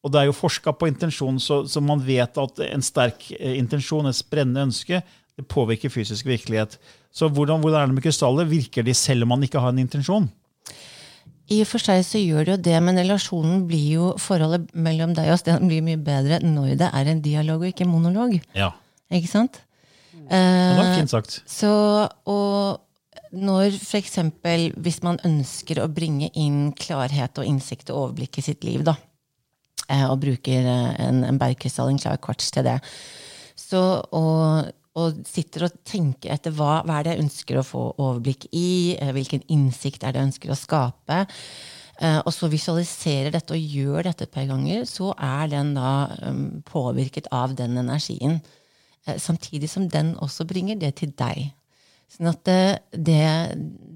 Speaker 1: Og det er jo forska på intensjon, så, så man vet at en sterk eh, intensjon, et brennende ønske, det påvirker fysisk virkelighet. Så hvordan, hvordan er det med krystaller? Virker de selv om man ikke har en intensjon?
Speaker 2: I og for seg så gjør det jo det, men relasjonen blir jo forholdet mellom deg og Sten blir mye bedre når det er en dialog og ikke en monolog.
Speaker 1: Ja.
Speaker 2: Ikke sant?
Speaker 1: Og det var
Speaker 2: Eh,
Speaker 1: fint sagt.
Speaker 2: Så, og når for eksempel, hvis man ønsker å bringe inn klarhet og innsikt og overblikk i sitt liv, da, eh, og bruker eh, en, en bergkrystall, en klar kvarts til det, så, og, og sitter og tenker etter hva, hva er det jeg ønsker å få overblikk i, eh, hvilken innsikt er det jeg ønsker å skape, eh, og så visualiserer dette og gjør dette et par ganger, så er den da um, påvirket av den energien. Eh, Samtidig som den også bringer det til deg. Sånn at det, det,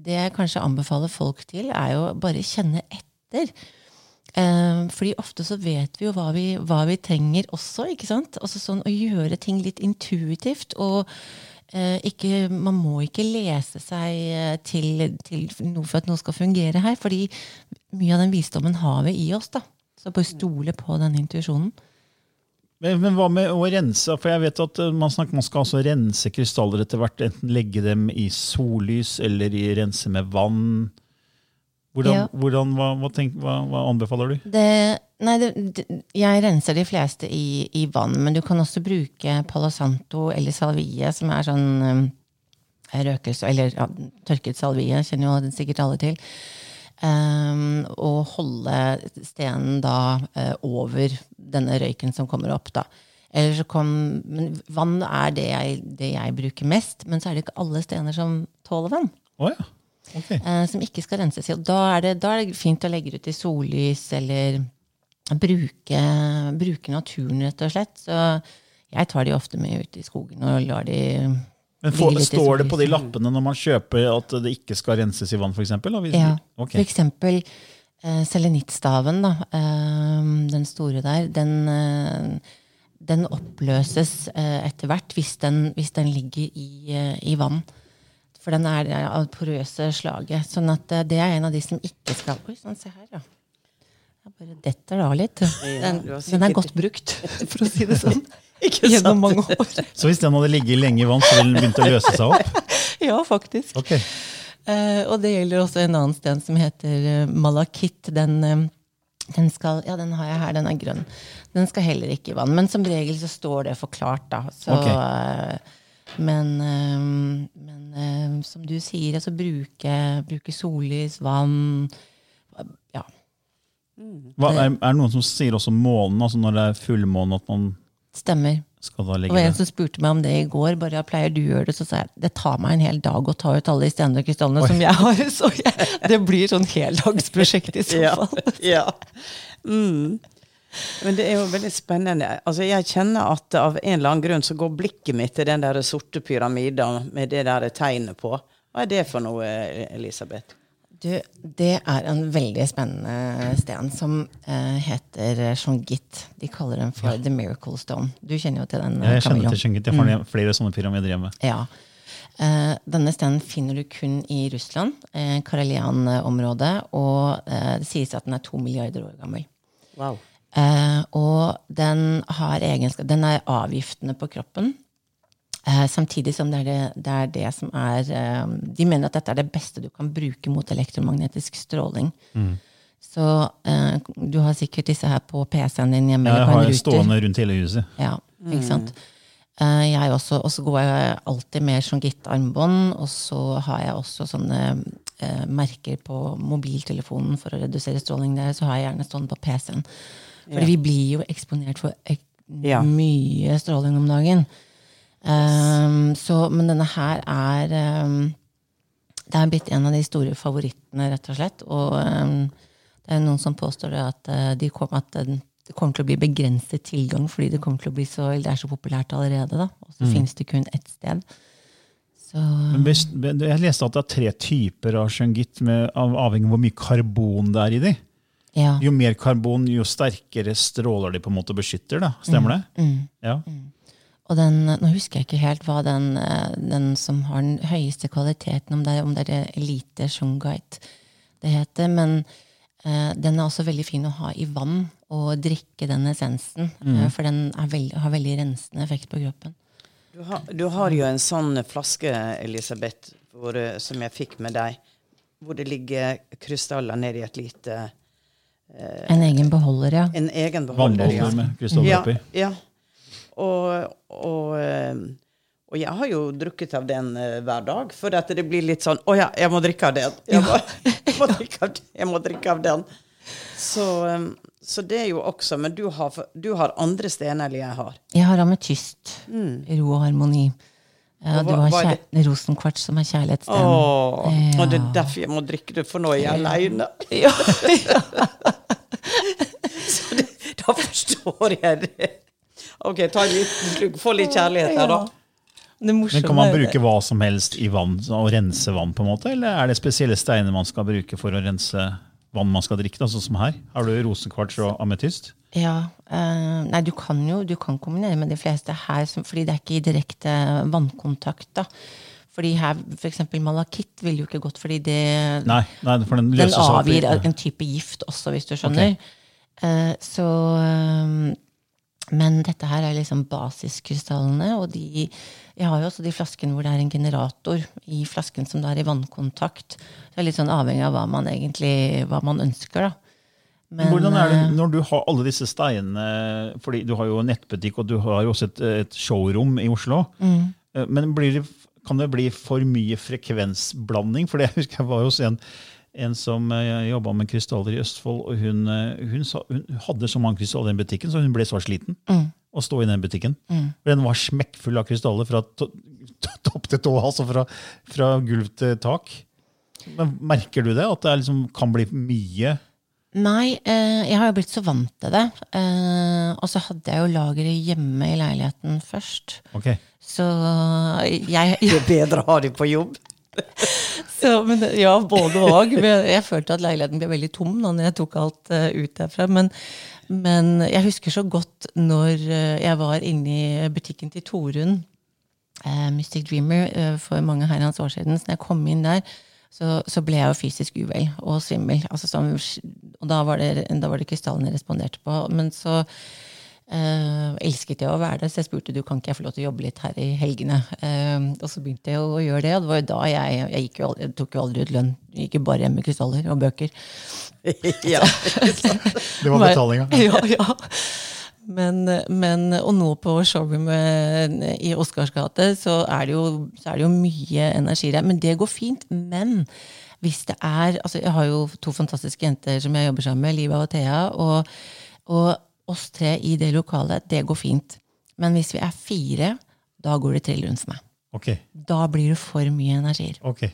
Speaker 2: det jeg kanskje anbefaler folk til, er jo bare kjenne etter. Eh, fordi ofte så vet vi jo hva vi, hva vi trenger også. ikke sant? Altså sånn Å gjøre ting litt intuitivt. og eh, ikke, Man må ikke lese seg eh, til, til noe for at noe skal fungere her. fordi mye av den visdommen har vi i oss. da. Så bare stole på den intuisjonen.
Speaker 1: Men, men hva med å rense? For jeg vet at eh, man, snakker, man skal altså rense krystaller etter hvert. Enten legge dem i sollys eller rense med vann. Hvordan,
Speaker 2: Ja.
Speaker 1: hvordan, hva, hva, tenk, hva, hva anbefaler du?
Speaker 2: Det, nei, det, det, jeg renser de fleste i, i vann, men du kan også bruke Palo Santo eller salvie, som er sånn um, røkelse, eller ja, tørket salvie, kjenner jo sikkert alle til. Um, og holde stenen da uh, over denne røyken som kommer opp. da. Eller så kom, men vann er det jeg, det jeg bruker mest, men så er det ikke alle stener som tåler vann
Speaker 1: Oh, ja. Ok.
Speaker 2: eh, som ikke skal renses. Da er, det, da er det fint å legge det ut i sollys eller bruke, bruke naturen, rett og slett. Så jeg tar de ofte med ut i skogen og lar de
Speaker 1: Men
Speaker 2: for,
Speaker 1: Står det på de lappene når man kjøper at det ikke skal renses i vann? Eksempel,
Speaker 2: Ja.
Speaker 1: okay.
Speaker 2: For eksempel eh, selenittstaven, da, uh, den store der, den, uh, den oppløses etter hvert hvis den, hvis den ligger i, i vann. For den er eh, av porøse slaget. Sånn at eh, det er en av de som ikke skal Oi sånn, se her, ja. Jeg bare detter av litt. Den,
Speaker 3: ja,
Speaker 2: den er godt brukt, <laughs> for å si det sånn.
Speaker 3: Ikke <laughs>
Speaker 2: Gjennom mange år. <laughs>
Speaker 1: Så hvis den hadde ligget lenge i vann, så ville den begynt å løse seg opp?
Speaker 2: Ja, faktisk.
Speaker 1: Okay.
Speaker 2: Uh, og det gjelder også en annen sten som heter uh, malakitt. Den, uh, den skal, ja, den har jeg her, den er grønn. Den skal heller ikke i vann. Men som regel så står det forklart, da. Så,
Speaker 1: Ok.
Speaker 2: Men eh, men eh, som du sier, altså bruke, bruke sollys, vann Ja.
Speaker 1: Hva, er, er det noen som sier også månen, altså når det er fullmåne, at man
Speaker 2: Stemmer.
Speaker 1: skal da legge
Speaker 2: var en som spurte meg om det i går. bare jeg pleier du å gjøre det, Så sa jeg det tar meg en hel dag å ta ut alle de stjernene og krystallene som jeg har. <laughs> Så jeg, det blir sånn heldagsprosjekt i så
Speaker 3: Ja.
Speaker 2: fall.
Speaker 3: ja. Mm. Men det er jo veldig spennende. Altså, jeg kjenner at av en eller annen grunn så går blikket mitt til den der sorte pyramiden med det der tegnet på. Hva er det for noe, Elisabeth?
Speaker 2: Du, det er en veldig spennende sten som eh, heter shongit. De kaller den for The Miracle Stone. Du kjenner jo til den?
Speaker 1: Ja, jeg kjenner
Speaker 2: Camilo.
Speaker 1: til Shongit. Jeg har flere sånne pyramider hjemme.
Speaker 2: Ja. Eh, denne stenen finner du kun i Russland, eh, Karelian-området, og eh, det sies at den er to milliarder år gammel.
Speaker 3: Wow.
Speaker 2: Eh, og den har egenskap Den er avgiftende på kroppen. Eh, samtidig som det er det, det er det som er eh, De mener at dette er det beste du kan bruke mot elektromagnetisk stråling. Så eh, du har sikkert disse her på PC-en din hjemme.
Speaker 1: Jeg
Speaker 2: på en
Speaker 1: har stående rundt hele huset.
Speaker 2: Ja, ikke sant? Eh, jeg også, og så går jeg alltid med Shongit-armbånd, og så har jeg også sånne eh, merker på mobiltelefonen for å redusere stråling der, så har jeg gjerne stående på PC-en. For vi blir jo eksponert for ek
Speaker 3: Ja.
Speaker 2: mye stråling om dagen. Um, så, men denne her er um, Det er blitt en av de store favorittene, rett og slett. Og um, det er noen som påstår det at, uh, de kom, at den- det kommer til å bli begrenset tilgang fordi det til å bli så, det er så populært allerede. da, Og så finnes det kun ett sted. Så
Speaker 1: jeg leste at det er tre typer av shungit, avhengig av hvor mye karbon det er i de.
Speaker 2: Ja.
Speaker 1: Jo mer karbon, jo sterkere stråler de på en måte og beskytter. da. Stemmer det? Ja.
Speaker 2: Og den, nå husker jeg ikke helt hva den, eh, den som har den høyeste kvaliteten, om det om det er Elite Shungite det heter. Men eh, den er også veldig fin å ha i vann og drikke den essensen. eh, for den er veld, har veldig rensende effekt på kroppen.
Speaker 3: Du har, du har jo en sånn flaske, Elisabeth, hvor, eh, som jeg fikk med deg, hvor det ligger krystaller nedi et lite
Speaker 2: En egen beholder, ja.
Speaker 3: En egen beholder.
Speaker 1: Vannbeholder med krystaller
Speaker 3: ja,
Speaker 1: oppi.
Speaker 3: ja. Og, og, eh, og jeg har jo drukket av den eh, hver dag, for at det blir litt sånn Å ja, jeg må drikke av den. <laughs> Jeg må, <laughs> jeg må, drikke, av, den. jeg må drikke av den. Så, eh, så det er jo også Men du har, du har andre stener enn jeg har.
Speaker 2: Jeg har ametyst. Ro og harmoni.
Speaker 3: Og
Speaker 2: du har kjær rosenkvarts, som er kjærlighetsstenen.
Speaker 3: Ja. Og det er derfor jeg må drikke det, for nå er jeg aleine.
Speaker 2: Ja, <laughs> <laughs>
Speaker 3: Så det, da forstår jeg det. OK, ta en liten slugg. Få litt kjærlighet her, da.
Speaker 2: Det
Speaker 1: Men Kan man bruke hva som helst i vann og rense vann? på en måte, Eller er det spesielle steiner man skal bruke for å rense vann man skal drikke? da, Sånn som her. Har du rosekvarts og ametyst?
Speaker 2: Ja, eh, nei, du kan jo du kan kombinere med de fleste her, som, fordi det er ikke i direkte vannkontakt. da. Fordi her, eksempel malakitt ville jo ikke gått, fordi det
Speaker 1: Nei, nei for den
Speaker 2: den
Speaker 1: avgir
Speaker 2: avgir en type gift også, hvis du skjønner. Eh, så eh, Men dette her er liksom basiskrystallene, og de Jeg har jo også de flaskene hvor det er en generator i flasken som det er i vannkontakt. Det er litt sånn avhengig av hva man egentlig hva man ønsker, da. Men,
Speaker 1: Hvordan er det
Speaker 2: eh,
Speaker 1: når du har alle disse steinene fordi Du har jo nettbutikk og du har jo også et, et showroom i Oslo.
Speaker 2: Mm.
Speaker 1: Eh, Men blir det, kan det bli for mye frekvensblanding? For jeg husker jeg var hos en, en som jobba med krystaller i Østfold, og hun, hun, hun, hun hadde så mange krystaller i butikken, så hun ble så sliten
Speaker 2: Mm.
Speaker 1: Å stå i den butikken. For Den var smekkfull av krystaller fra to, to, <laughs> topp til tå, altså fra, fra gulv til tak. Men Merker du det? At det liksom, kan bli mye?
Speaker 2: Nei, eh, jeg har jo blitt så vant til det. Eh, og så hadde jeg jo lageret hjemme i leiligheten først.
Speaker 1: Okay.
Speaker 2: Så jeg, <laughs>
Speaker 3: Det er bedre å ha det på jobb. <laughs>
Speaker 2: så, men, Ja, både og. Jeg følte at leiligheten ble veldig tom da når jeg tok alt uh, ut derfra. Men, men jeg husker så godt når eh, jeg var inne i butikken til Torunn, eh, Mystic Dreamer, eh, for mange herrens år siden. Så når jeg kom inn der, så, så ble jeg jo fysisk uvel og svimmel. Altså, som, og da var, det, da det krystallene jeg responderte på. Men så eh, elsket jeg å være der, så jeg spurte du kan ikke jeg få lov til å jobbe litt her i helgene. Eh, og så begynte jeg å gjøre det, og det var jo da jeg Jeg, jo aldri, jeg tok jo aldri ut lønn. Jeg gikk jo bare hjem med krystaller og bøker. <laughs>
Speaker 3: ja. <laughs>
Speaker 1: Det var betalinga. <laughs>
Speaker 2: ja, ja. Men, men, og nå på showroomet i Oscars gate, så er, det jo, så er det jo mye energi der. Men det går fint. Men hvis det er altså Jeg har jo to fantastiske jenter som jeg jobber sammen med, Liva og Thea. Og, og oss tre i det lokalet, det går fint. Men hvis vi er fire, da går det trill rundt for meg.
Speaker 1: Okay.
Speaker 2: Da blir det for mye energier.
Speaker 1: ok.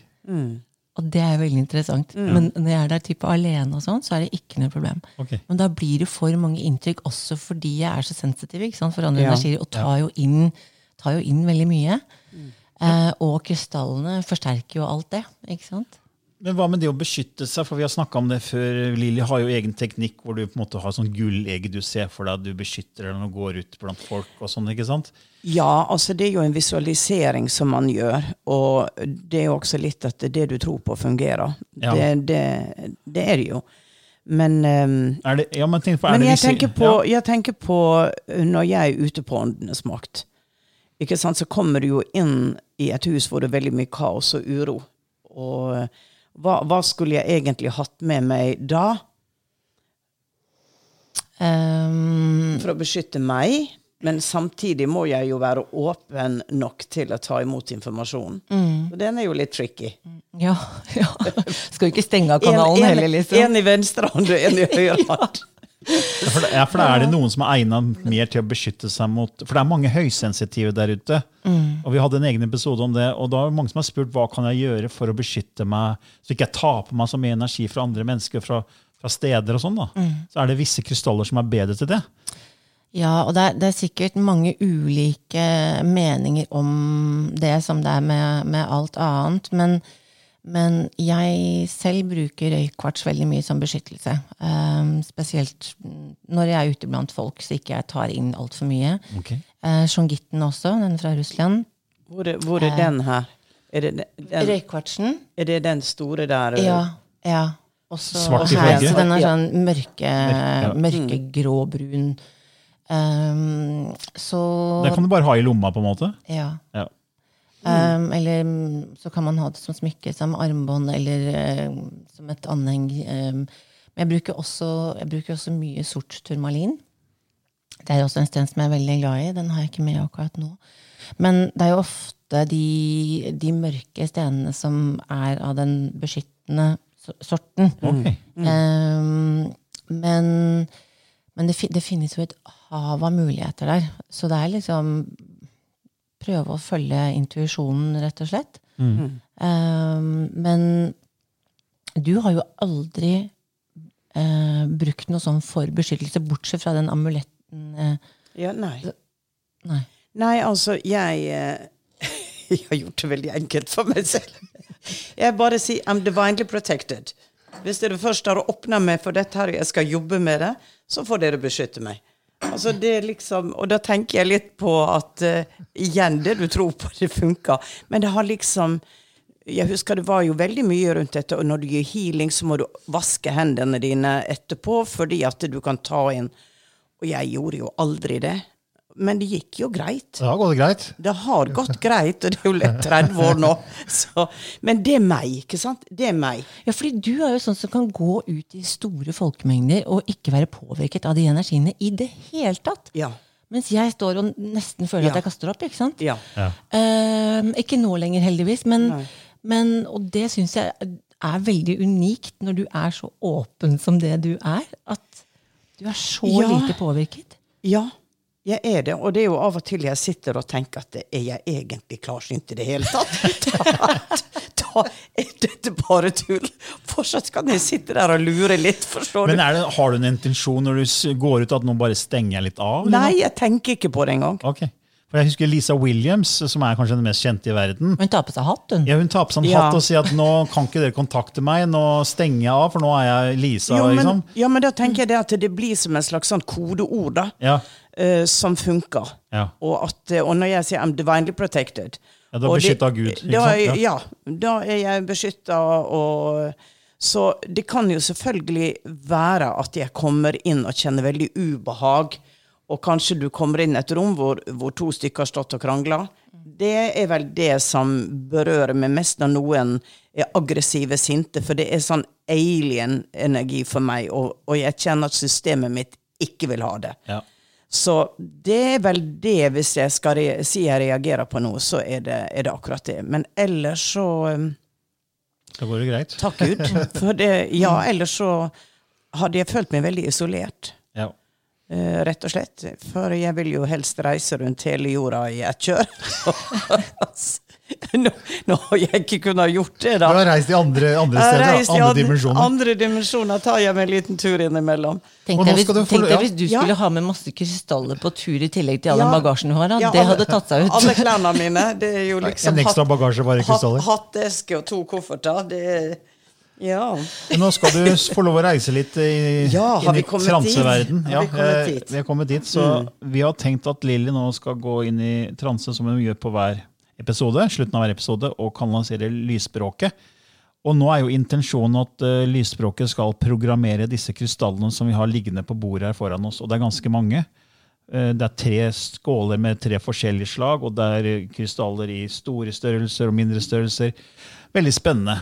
Speaker 2: Og det er veldig interessant. Men når jeg er der type alene, og sånn, så er det ikke noe problem.
Speaker 1: Okay.
Speaker 2: Men da blir det for mange inntrykk, også fordi jeg er så sensitiv ikke sant, for andre
Speaker 3: Ja.
Speaker 2: energier, og tar jo, inn, tar jo inn veldig mye. Eh, og krystallene forsterker jo alt det. ikke sant?
Speaker 1: Men hva med det å beskytte seg? For vi har snakket om det før. Lili har jo egen teknikk hvor du på en måte har sånn gullegg du ser for deg at du beskytter når du går ut blant folk. og sånn, ikke sant?
Speaker 3: Ja, altså det er jo en visualisering som man gjør, og det er jo også litt at det du tror på, fungerer.
Speaker 1: Ja.
Speaker 3: Det, det, det er det jo. Men,
Speaker 1: um, det, ja, men tenk på,
Speaker 3: men
Speaker 1: det
Speaker 3: jeg tenker, på,
Speaker 1: ja.
Speaker 3: jeg tenker på uh, når jeg er ute på Åndenes makt. ikke sant, så kommer du jo inn i et hus hvor det er veldig mye kaos og uro. Og eh, hva, hva skulle jeg egentlig hatt med meg da
Speaker 2: Um,
Speaker 3: for å beskytte meg? Men samtidig må jeg jo være åpen nok til å ta imot informasjon. Og den er jo litt tricky.
Speaker 2: ja, <laughs> ja. Skal jo ikke stenge av kanalen
Speaker 3: en,
Speaker 2: heller, liksom.
Speaker 3: En i venstre hånd og en i høyre hånd. <laughs>
Speaker 1: Ja, for, det, ja, for er det noen som er egnet mer til å beskytte seg mot For det er mange høysensitive der ute. Og Vi hadde en egen episode om det, og da er det mange som har spurt hva kan jeg gjøre for å beskytte meg, så ikke jeg taper meg så mye energi fra andre mennesker, fra, fra steder og sånn. da. Så er det visse krystaller som er bedre til det.
Speaker 2: Ja, og det er, det er sikkert mange ulike meninger om det som det er med, med alt annet. Men, men jeg selv bruker røykvarts veldig mye som beskyttelse. Um, spesielt når jeg er ute blant folk, så ikke jeg tar inn altfor mye.
Speaker 1: Okay.
Speaker 2: Uh, Shongitten også, den fra Russland.
Speaker 3: Hvor er, hvor er den her? Er det den,
Speaker 2: Røykvartsen.
Speaker 3: er det den store der?
Speaker 2: Ja. ja. Også
Speaker 1: Svart i farge?
Speaker 2: så den er sånn mørke,
Speaker 1: ja.
Speaker 2: mørkegrå-brun. Ehm, så
Speaker 1: Det kan du bare ha i lomma, på en måte.
Speaker 2: Ja.
Speaker 1: Ja.
Speaker 2: Um, eller mm, så kan man ha det som smykke, som armbånd eller uh, som et anheng. Um, men jeg bruker, også, jeg bruker også mye sort turmalin. Det er også en sten som jeg er veldig glad i. Den har jeg ikke med akkurat nå. Men det er jo ofte de, de mørke stenene som er av den beskyttende sorten. sorten.
Speaker 1: Mm.
Speaker 2: Um, men men det, det finnes jo et hav av muligheter der. Så det er liksom prøve å følge intuisjonen, rett og slett. Um, men du har jo aldri uh, brukt noe sånn for beskyttelse, bortsett fra den amuletten. Uh,
Speaker 3: Ja, nei.
Speaker 2: nei.
Speaker 3: Nei, altså, jeg uh <laughs> Jeg har gjort det veldig enkelt for meg selv. Jeg bare sier I'm divinely protected. Hvis dere først har åpna meg for dette her, og jeg skal jobbe med det, så får dere beskytte meg. Altså det er liksom, Og da tenker jeg litt på at uh, igjen, det du tror på, det funker. Men det har liksom Jeg husker det var jo veldig mye rundt dette, og når du gir healing, så må du vaske hendene dine etterpå, fordi at du kan ta inn Og jeg gjorde jo aldri det. Men det gikk jo greit.
Speaker 4: Det har gått greit.
Speaker 3: Det har gått greit, og det er jo lett 30 år nå. <laughs> Så, men det er meg, ikke sant? Det er meg.
Speaker 2: Ja, fordi du er jo sånn som kan gå ut i store folkemengder og ikke være påvirket av de energiene i det hele tatt.
Speaker 3: Ja.
Speaker 2: Mens jeg står og nesten føler
Speaker 3: Ja.
Speaker 2: at jeg kaster opp. ikke sant?
Speaker 3: Ja.
Speaker 2: Eh, ikke nå lenger, heldigvis. Men, men og det syns jeg er veldig unikt når du er så åpen som det du er. At du er så
Speaker 3: Ja.
Speaker 2: lite påvirket.
Speaker 3: ja, jeg er det. Og det er jo av og til jeg sitter og tenker at er jeg egentlig klarsynt i det hele tatt? <laughs> Da, da er dette bare tull. Fortsatt kan jeg sitte der og lure litt, forstår
Speaker 1: Men er det, har du en intensjon når du går ut at nå bare stenger jeg litt av? eller
Speaker 3: Nei, jeg tenker ikke på det engang.
Speaker 1: Okay. For jeg husker Lisa Williams, som er kanskje den mest kjente i verden.
Speaker 2: Hun tar på seg hatt, hun.
Speaker 1: Ja, Hun tar på seg en
Speaker 3: Ja.
Speaker 1: hatt og sier at nå kan ikke dere kontakte meg, nå stenger jeg av, for nå er jeg Lisa.
Speaker 3: Jo, men,
Speaker 1: liksom.
Speaker 3: ja, men da tenker jeg det at det blir som en slags sånn kodeord da,
Speaker 1: Ja,
Speaker 3: eh, som funker.
Speaker 1: ja.
Speaker 3: Og, at, eh, og når jeg sier I'm divinely protected
Speaker 1: Ja, er
Speaker 3: og
Speaker 1: av Gud, ikke
Speaker 3: Da,
Speaker 1: sant? Ja.
Speaker 3: ja. da er jeg beskytta, og Så det kan jo selvfølgelig være at jeg kommer inn og kjenner veldig ubehag, og kanskje du kommer inn i et rom hvor, hvor to stykker har stått og krangla. Det er vel det som berører meg mest når noen er aggressive, sinte, for det er sånn alien-energi for meg, og, og jeg kjenner at systemet mitt ikke vil ha det.
Speaker 1: ja.
Speaker 3: Så det er vel det, hvis jeg skal si jeg reagerer på noe, så er det, er det akkurat det. Men ellers så um,
Speaker 1: Da går det greit.
Speaker 3: Takk Gud. <laughs> For det, ja, ellers så hadde jeg følt meg veldig isolert.
Speaker 1: Ja.
Speaker 3: Uh, rett og slett. For jeg vil jo helst reise rundt hele jorda i ett kjør. <laughs> <laughs> nå, no, har jeg ikke kunnet gjort det, da.
Speaker 4: Du har reist i andre, andre steder,
Speaker 3: reist
Speaker 4: andre
Speaker 3: andre,
Speaker 4: dimensjoner.
Speaker 3: andre dimensjoner tar jeg meg en liten tur innimellom.
Speaker 2: Tenk deg hvis,
Speaker 4: du
Speaker 2: tenk deg
Speaker 4: ja.
Speaker 2: hvis du
Speaker 3: Ja.
Speaker 2: skulle ha med masse krystaller på tur i tillegg til all
Speaker 3: Ja.
Speaker 2: den bagasjen du har. Da.
Speaker 3: Ja,
Speaker 2: det
Speaker 3: alle-
Speaker 2: hadde tatt seg ut.
Speaker 3: Alle klærne mine. Det er jo liksom
Speaker 4: En ekstra bagasje, bare krystaller.
Speaker 3: hatt- Hatteske og to kofferter. Det er Ja.
Speaker 1: Nå skal du få lov å reise litt i,
Speaker 3: Ja,
Speaker 1: inn i transeverden.
Speaker 3: dit? Har vi kommet
Speaker 1: eh,
Speaker 3: dit?
Speaker 1: vi har kommet dit, så vi har tenkt at Lilly nå skal gå inn i transe, som hun gjør på hver episode, slutten av hver episode, og kan lansere lysspråket. Og nå er jo intensjonen at uh, lysspråket skal programmere disse krystallene som vi har liggende på bordet her foran oss, og det er ganske mange. Uh, Det er tre skåler med tre forskjellige slag, og det er eh, krystaller i store størrelser og mindre størrelser. Veldig spennende.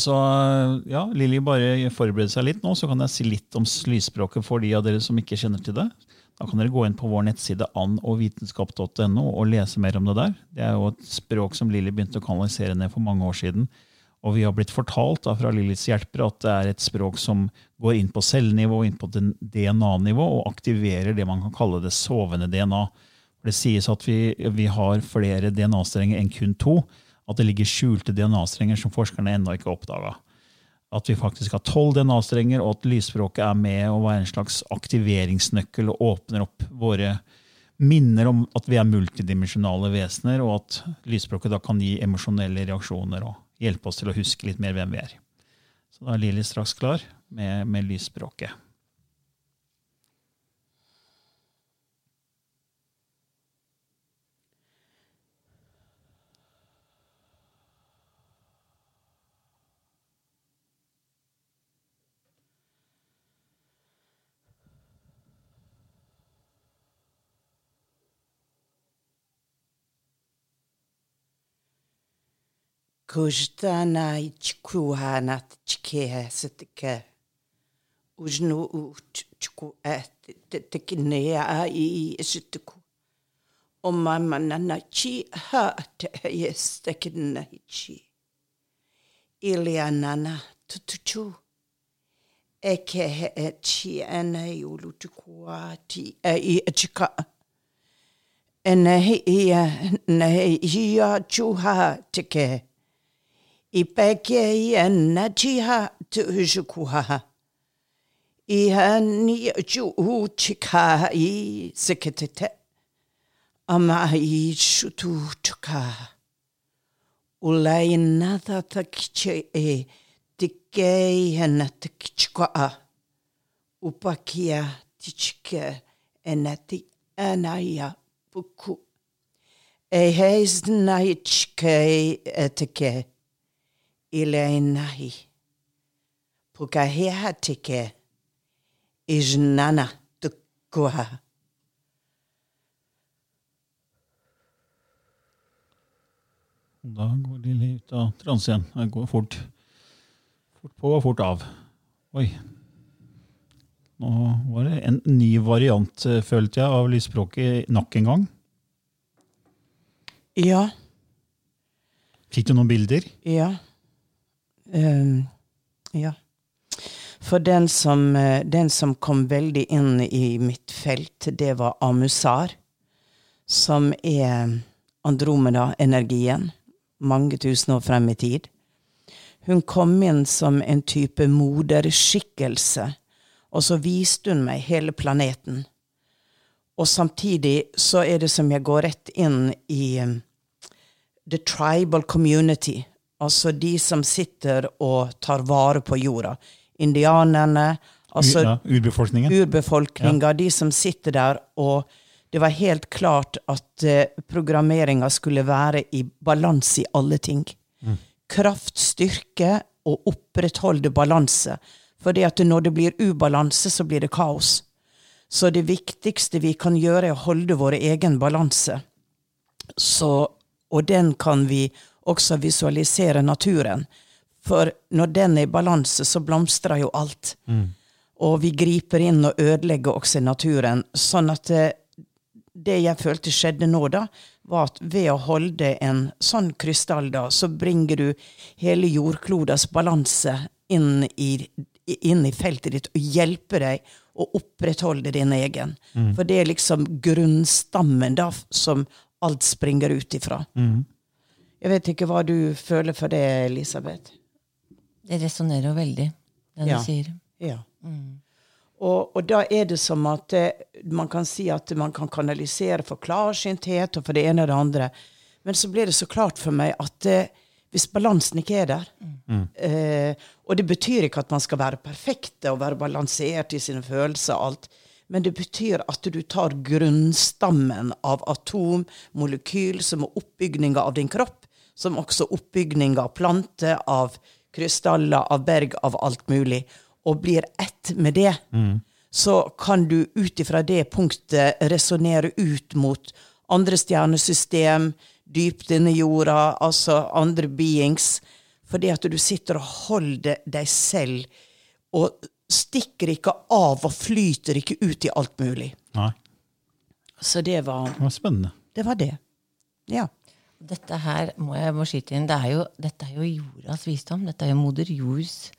Speaker 1: Så eh, ja, Lilly, bare forbered seg litt nå, så kan jeg si litt om lysspråket for de av dere som ikke kjenner til det. Da kan dere gå inn på vår nettside andogvitenskap.no og lese mer om det der. Det er jo et språk som Lilly begynte å kanalisere ned for mange år siden. Og vi har blitt fortalt da, fra Lillys hjelpere at det er et språk som går inn på cellenivå, inn på DNA-nivå, og aktiverer det man kan kalle det sovende DNA. Det sies at vi, vi har flere DNA-strenger enn kun to. At det ligger skjulte DNA-strenger som forskerne ennå ikke har oppdaga. At vi faktisk har tolv DNA-strenger, og at lysspråket er med å være en slags aktiveringsnøkkel og åpner opp våre minner om at vi er multidimensjonale vesener, og at lysspråket da kan gi emosjonelle reaksjoner og hjelpe oss til å huske litt mer hvem vi er. Så da er Lilly straks klar med, med lysspråket.
Speaker 3: Kujdana ichkuhana chike setike. Ujnu uchku at tekinea i sitiku. O mama nana chi ha te yes tekina chi. Ilia nana tutuchu. Eke he e ene i ulutukua ti e i chika. Ene hi ia ne ia chuha tike. I peke i ena chiha tu hujukuha. I hani chu chika i seketete. Ama i shutu chuka. Ulai nada takche e tike hena takchka. Upakia tichke enati anaya puku. E heis naichke etike. Ile nahi. Puka hea tike. Ijnana tukua.
Speaker 1: Da går de ut av transe igjen. Det går fort. Fort på og fort av. Oi. Nå var det en ny variant, eh, følte jeg, av lysspråket nok en gang.
Speaker 3: Ja,
Speaker 1: Fikk du noen bilder?
Speaker 3: ja. Ehm, ja. For den som, eh, den som kom veldig inn i mitt felt, det var Amusar, som er Andromeda-energien, mange tusen år frem i tid. Hun kom inn som en type moderskikkelse, og så viste hun meg hele planeten. Og samtidig så er det som jeg går rett inn i um, the tribal community. Altså de som sitter og tar vare på jorda. Indianerne, altså
Speaker 1: ja, urbefolkningen?
Speaker 3: urbefolkninga, de som sitter der, og det var helt klart at uh, programmeringa skulle være i balanse i alle ting. Kraft, styrke og opprettholde balanse. Fordi at når det blir ubalanse, så blir det kaos. Så det viktigste vi kan gjøre, er å holde vår egen balanse. Så, og den kan vi også visualisere naturen. For når den er i balanse, så blomstrer jo alt. Og vi griper inn og ødelegger også naturen. Sånn at det, det jeg følte skjedde nå, da, var at ved å holde en sånn krystall, da, så bringer du hele jordklodas balanse inn i, inn i feltet ditt og hjelper deg å opprettholde din egen. For det er liksom grunnstammen da, som alt springer ut ifra. Jeg vet ikke hva du føler for det, Elisabeth?
Speaker 2: Det resonnerer jo veldig, det
Speaker 3: Ja.
Speaker 2: du sier.
Speaker 3: Ja. Og, og da er det som at eh, man kan si at man kan kanalisere for klarsynthet og for det ene og det andre. Men så blir det så klart for meg at eh, hvis balansen ikke er der eh, Og det betyr ikke at man skal være perfekte og være balansert i sine følelser og alt. Men det betyr at du tar grunnstammen av atom, molekyl, som er oppbygninga av din kropp, som også oppbygning av planter, av krystaller, av berg, av alt mulig, og blir ett med det. så kan du ut ifra det punktet resonnere ut mot andre stjernesystem, dypt inni jorda, altså andre beings. Fordi at du sitter og holder deg selv, og stikker ikke av og flyter ikke ut i alt mulig.
Speaker 1: Nei,
Speaker 3: Så det var
Speaker 1: det var spennende.
Speaker 3: det. Var det. Ja.
Speaker 2: Dette her må jeg må skyte inn. Det er jo, dette er jo jordas visdom. Dette er jo moder jords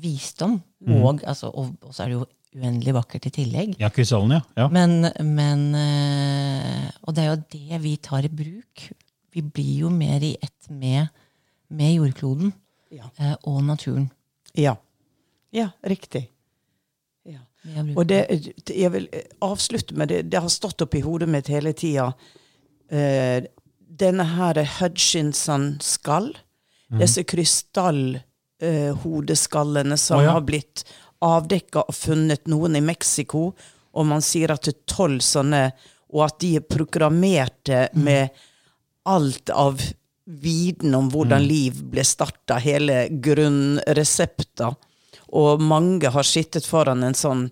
Speaker 2: visdom. Og, altså, og, og så er det jo uendelig vakkert i tillegg.
Speaker 1: Ja, krystallen, ja. ja.
Speaker 2: Men, men eh, Og det er jo det vi tar i bruk. Vi blir jo mer i ett med, med jordkloden
Speaker 3: Ja.
Speaker 2: eh, og naturen.
Speaker 3: Ja, ja riktig. Ja. Og det, jeg vil avslutte med det. Det har stått opp i hodet mitt hele tida. Eh, denne her Hutchinson-skall. Disse krystallhodeskallene som
Speaker 1: oh, ja.
Speaker 3: har blitt avdekka og funnet noen i Mexico. Og man sier at det er tolv sånne, og at de er programmerte med alt av viten om hvordan liv ble starta, hele grunnresepter. Og mange har sittet foran en sånn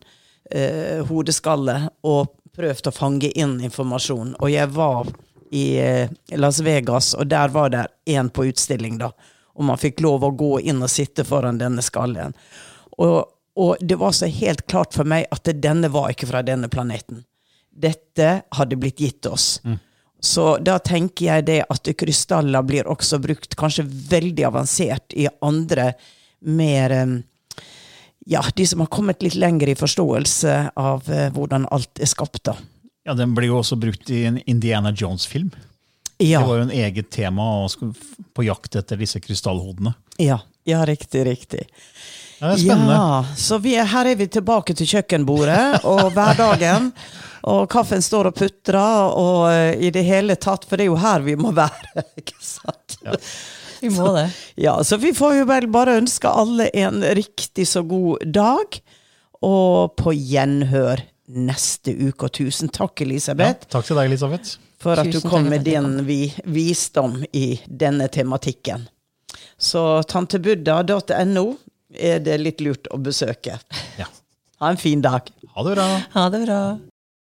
Speaker 3: eh, hodeskalle og prøvd å fange inn informasjon. Og jeg var i eh, Las Vegas, og der var det én på utstilling, da. Og man fikk lov å gå inn og sitte foran denne skallen. Og, og det var så helt klart for meg at denne var ikke fra denne planeten. Dette hadde blitt gitt oss. Så da tenker jeg det at krystaller blir også brukt kanskje veldig avansert i andre mer eh, Ja, de som har kommet litt lenger i forståelse av eh, hvordan alt er skapt, da.
Speaker 1: Ja, Den ble jo også brukt i en Indiana Jones-film.
Speaker 3: Ja,
Speaker 1: Det var jo en eget tema på jakt etter disse krystallhodene.
Speaker 3: ja, ja riktig, riktig.
Speaker 1: Ja, det er spennende.
Speaker 3: Ja, så vi er, her er vi tilbake til kjøkkenbordet <laughs> og hverdagen. Og kaffen står og putrer, og eh, i det hele tatt, for det er jo her vi må være. <laughs> ikke sant?
Speaker 2: Vi må det.
Speaker 3: Ja, så vi får jo vel bare ønske alle en riktig så god dag, og på gjenhør neste uke. Og tusen takk,
Speaker 1: Ja,
Speaker 3: Elisabeth,
Speaker 1: takk til deg, Elisabeth.
Speaker 3: for at du kom med din vi, visdom i denne tematikken. Så tantebudda.no er det litt lurt å besøke.
Speaker 1: Ja.
Speaker 3: Ha en fin dag.
Speaker 1: Ha det bra.
Speaker 2: Ha det bra.